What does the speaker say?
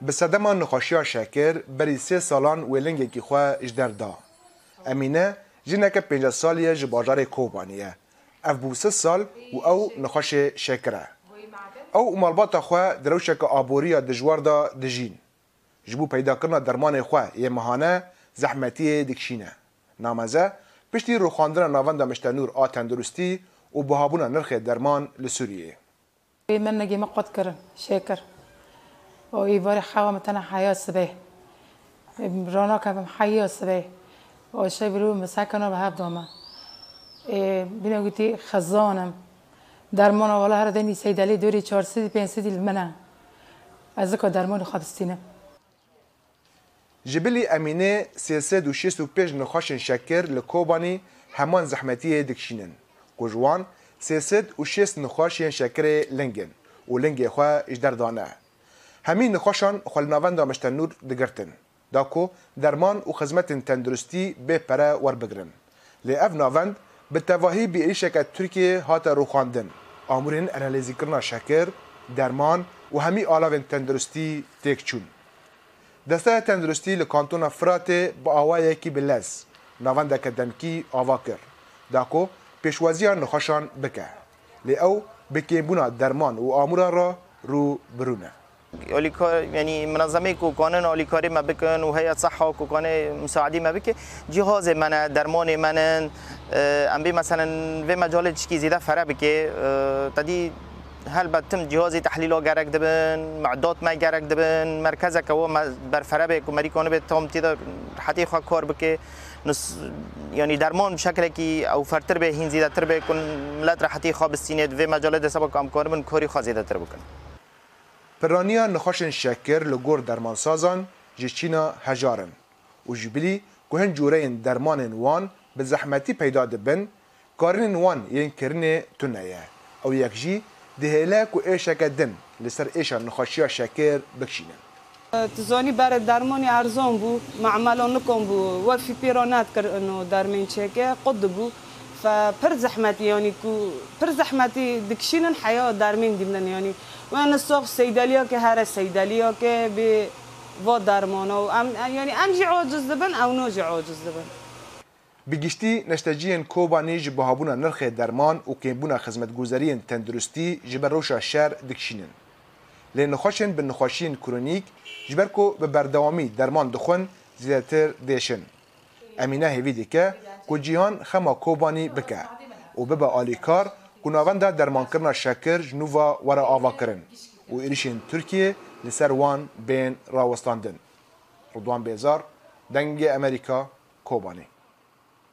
Bi sedema nixweşiya Şeker berî sê salan wêlingekî xwe ji derda. Emîne jineke pênce saliye ji bajarê Kobanî ye. Ev bû sis sal û ew nixweşê şeker e. Ew û malbata xwe di rewşeke aboriya dijwar da dijîn. Ji bo peydakirina dermanê xwe yê mihane zehmetiyê dikşîne. Nameze, piştî rûxandina navenda miştenûr a tenduristî û bihabûna nirxê derman li Sûriyeyê. Min negê me qot kirin, şêkir. ای وار خواه متن حیاس به رانا کفم حیاس به آشه برو مسکنا به هب دامه بینه گوتی خزانم درمان والا هر دنی سیدلی دوری چار سیدی پین سیدی منه از اکا درمان خبستینه جبلی امینه سیسد و شیست و پیش نخواشن شکر لکوبانی همان زحمتی دکشینن گجوان سیسد و شیست نخواشن شکر لنگن و لنگ خواه اجدر دانه هەمین نەخۆشان خۆلناوەندامەشتە نور دەگرتن داکۆ دەرمان و خزمەتن تەندروستی بێپەرە وەربگرن لێ ئەف ناوەند بتەواهی بێریشەکە تورکیە هاتە ڕوخاندن ئامورێن ئەنەلیزیکردنا شەکر دەرمان و هەمی ئالاوێن تەندروستی تێکچوون دەستە تەندروستی لە کانتۆنە فراتێ بە ئاوایەکی بلەس ناوەندەکە دەمکی ئاوا کرد داکۆ پێشوازیان نەخۆشان بکە لێ ئەو بکێبوونا دەرمان و ئاموران ڕە ڕوو برونە اوليكار يعني منظمه کوکانن اولیکاری ما بکن و هیئت صحه کوکانه مساعدی ما بکه جهاز من درمان من اه، ام بی مثلا و مجال چکی زیده فره بکه اه، تدی هل بتم جهاز تحلیل گرگ دبن معدات ما گرگ دبن مرکز کو برفره به کمری کنه به تام تیدا حتی خواه کار بکه نس یعنی درمان شکل کی او فرتر به هین زیده تر به کن ملت راحتی خواه بسینید و مجال ده کام کار من کاری خواه زیده تر بکن پرانیا نخوشن شکر لگور درمانسازان جچینا هجارن و جبلی گوهن جورین درمان وان به زحمتی پیدا دبن کارن وان یین کرن تنیه او یک جی دهیله کو ایشک دن لسر ایشا نخوشی شکر بکشینن تزانی بر درمانی ارزان بو معملان نکن بو و فی پیرانت کرنو درمین چکه قد بو فبر زحمت يعني كو بر زحمت دكشين حياة درمين ديمن يعني وأنا سوق سيداليا كهر سيداليا ك ب و درمانه و ام يعني امجي عاجز دبن او نوجي عاجز دبن بگشتی نشتجین کوبانی جی بهابونا نرخ درمان و کیبونا خدمت گوزارین تندرستی جبر روشا شهر دکشینن. لین خوشن به نخوشین کرونیک جبر کو به بردوامی درمان دخون زیاتر دیشن. امینه هیوی دیکه کو جیهان خما کوبانی بکه و ببه آلیکار گناوند درمان کرنا شکر جنوبا ورا آوا کرن و ایریشین ترکیه لسر وان بین راوستاندن رضوان بیزار دنگ امریکا کوبانی